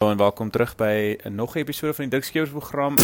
En welkom terug by 'n nog 'n episode van die Dikskeers program.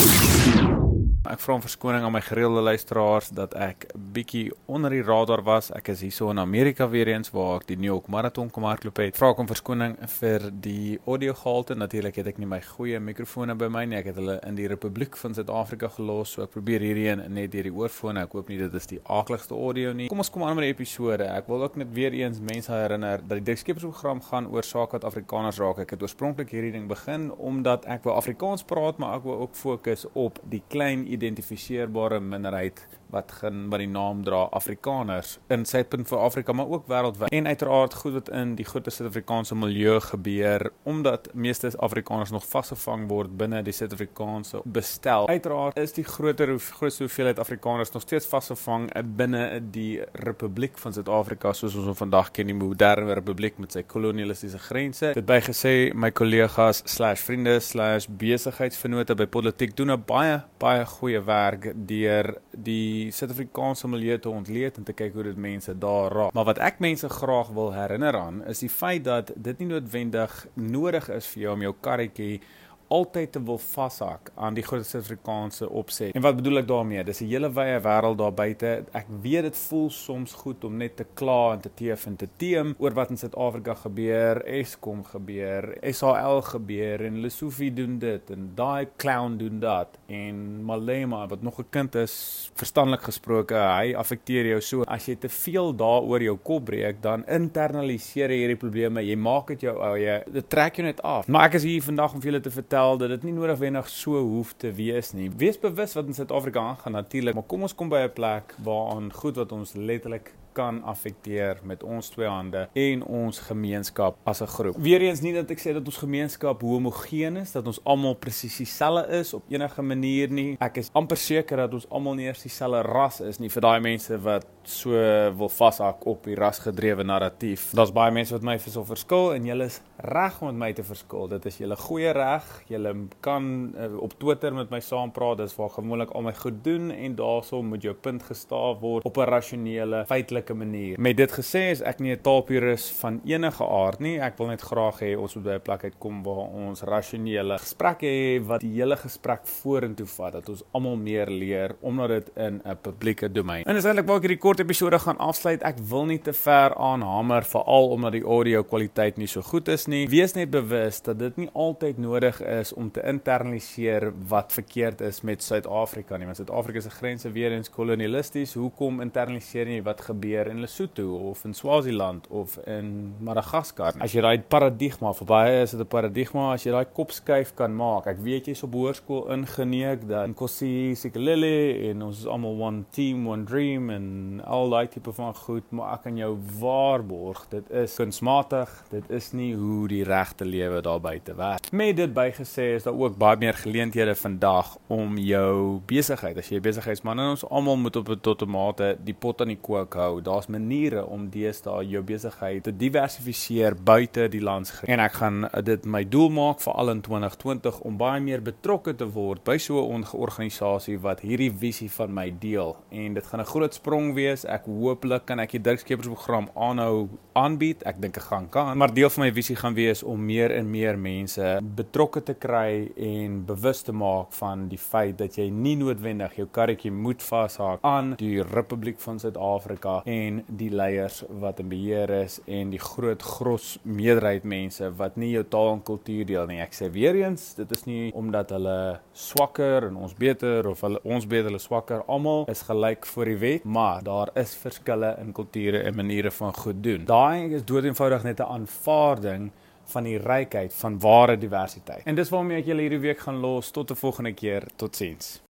Ek vra om verskoning aan my gereelde luisteraars dat ek bietjie onder die radar was. Ek is hierso in Amerika weer eens waar ek die New York Marathon kom hardloop het. Vra om verskoning vir die audio gehalte. Natuurlik het ek nie my goeie mikrofone by my nie. Ek het hulle in die Republiek van Suid-Afrika gelos, so ek probeer hierheen net deur die oorfone. Ek hoop nie dit is die aakligste audio nie. Kom ons kom aan met die episode. Ek wil ook net weer eens mense herinner dat die Dikskeers program gaan oor sake wat Afrikaners raak. Ek het oorspronklik hierdie ding begin omdat ek wou Afrikaans praat, maar ek wou ook fokus op die klein identifiseerbare minderheid wat gaan wat die naam dra Afrikaners in Suid-Punt vir Afrika maar ook wêreldwyd. En uiteraard goed wat in die groot Suid-Afrikaanse milieu gebeur omdat meeste Afrikaners nog vasgevang word binne die Suid-Afrikaanse bestel. Uiteraard is die groter grootste hoeveelheid Afrikaners nog steeds vasgevang binne die Republiek van Suid-Afrika soos ons hom vandag ken, die moderne republiek met sy kolonialistiese grense. Dit bygesê my kollegas/vriende/besigheidsvennote by politiek doen 'n baie baie goeie werk deur die Suid-Afrikaanse milieu te ontleed en te kyk hoe dit mense daar raak. Maar wat ek mense graag wil herinner aan is die feit dat dit nie noodwendig nodig is vir jou om jou karretjie altyd te wil vashak aan die groot Suid-Afrikaanse opset. En wat bedoel ek daarmee? Dis 'n hele wye wêreld daar buite. Ek weet dit voel soms goed om net te kla en te teef en te teem oor wat in Suid-Afrika gebeur, Eskom gebeur, SAL gebeur en Lesofie doen dit en daai clown doen dat en Malema wat nog 'n kind is, verstandelik gesproke, hy affekteer jou so. As jy te veel daaroor jou kop breek, dan internaliseer jy hierdie probleme. Jy maak dit jou eie. Dit trek jou net af. Maar ek is hier vandag om vir julle te vertel vertel dat dit nie noodwendig so hoef te wees nie. Wees bewus wat in Suid-Afrika aangaan natuurlik, maar kom ons kom by 'n plek waaraan goed wat ons letterlik kan affekteer met ons twee hande en ons gemeenskap as 'n groep. Weereens nie dat ek sê dat ons gemeenskap homogeen is, dat ons almal presies dieselfde is op enige manier nie. Ek is amper seker dat ons almal nie eers dieselfde ras is nie vir daai mense wat so wil vashak op die rasgedrewe narratief. Daar's baie mense wat my vir so verskil en julle is reg om met my te verskil. Dit is julle goeie reg. Julle kan uh, op Twitter met my saampraat. Dis waar gewoonlik al my goed doen en daaroor moet jou punt gestaaf word op 'n rasionele, feitelike manier. Met dit gesê is ek nie 'n taalpurist van enige aard nie. Ek wil net graag hê ons moet by 'n plek uitkom waar ons rasionele gesprekke hê wat die hele gesprek vorentoe vat dat ons almal meer leer omdat dit in 'n publieke domein. En eintlik wou ek hierdie kort episode gaan afsluit. Ek wil nie te ver aanhamer veral omdat die audio kwaliteit nie so goed is nie. Wees net bewus dat dit nie altyd nodig is om te internaliseer wat verkeerd is met Suid-Afrika nie. Want Suid-Afrika se grense weer eens kolonialisties. Hoekom internaliseer jy wat gebeur in Lesotho of in Swaziland of in Madagaskar. As jy daai paradigma vir baie is dit 'n paradigma as jy daai kop skuif kan maak. Ek weet jy's op hoërskool ingeneek dan Nkosi Sikelele en ons is almal one team, one dream en al daai tipe van goed, maar ek kan jou waarborg, dit is kunsmatig. Dit is nie hoe die regte lewe daar buite werk. Met dit bygesê is daar ook baie meer geleenthede vandag om jou besigheid, as jy 'n besigheidsman en ons almal moet op 'n tot 'n mate die pot aan die kook hou daar's maniere om deesdae jou besigheid te diversifiseer buite die landsgrense. En ek gaan dit my doel maak vir al in 2020 om baie meer betrokke te word by so 'n organisasie wat hierdie visie van my deel. En dit gaan 'n groot sprong wees. Ek hooplik kan ek die Dirkskeppers program aanhou aanbied. Ek dink ek gaan kan. Maar deel van my visie gaan wees om meer en meer mense betrokke te kry en bewus te maak van die feit dat jy nie noodwendig jou karretjie moet vashak aan die Republiek van Suid-Afrika en die leiers wat in beheer is en die groot gros meerderheid mense wat nie jou taal en kultuur deel nie. Ek sê weer eens, dit is nie omdat hulle swakker en ons beter of hulle ons beter hulle swakker. Almal is gelyk voor die wet, maar daar is verskille in kulture en maniere van goed doen. Daai is doeteenvoudig net 'n aanvaarding van die rykheid van ware diversiteit. En dis waarmee ek julle hierdie week gaan los tot 'n volgende keer. Totsiens.